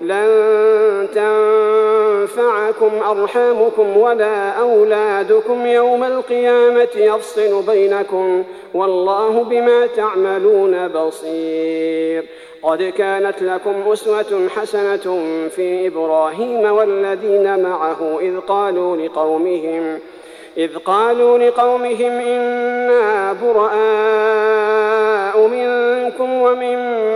لن تنفعكم أرحامكم ولا أولادكم يوم القيامة يفصل بينكم والله بما تعملون بصير. قد كانت لكم أسوة حسنة في إبراهيم والذين معه إذ قالوا لقومهم إذ قالوا لقومهم إنا براء منكم ومما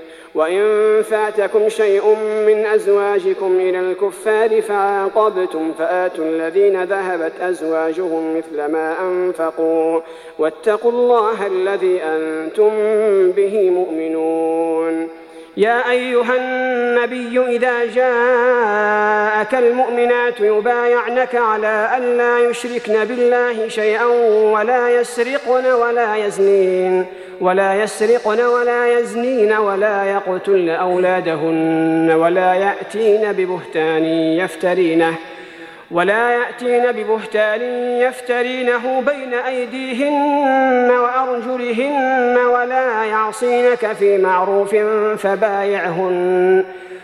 وإن فاتكم شيء من أزواجكم إلى الكفار فعاقبتم فآتوا الذين ذهبت أزواجهم مثل ما أنفقوا واتقوا الله الذي أنتم به مؤمنون. يا أيها النبي إذا جاءك المؤمنات يبايعنك على أن لا يشركن بالله شيئا ولا يسرقن ولا يزنين. ولا يسرقن ولا يزنين ولا يقتلن أولادهن ولا يأتين ببهتان يفترينه ولا يأتين ببهتان يفترينه بين أيديهن وأرجلهن ولا يعصينك في معروف فبايعهن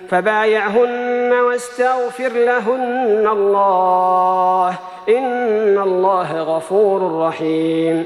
فبايعهن واستغفر لهن الله. إن الله غفور رحيم.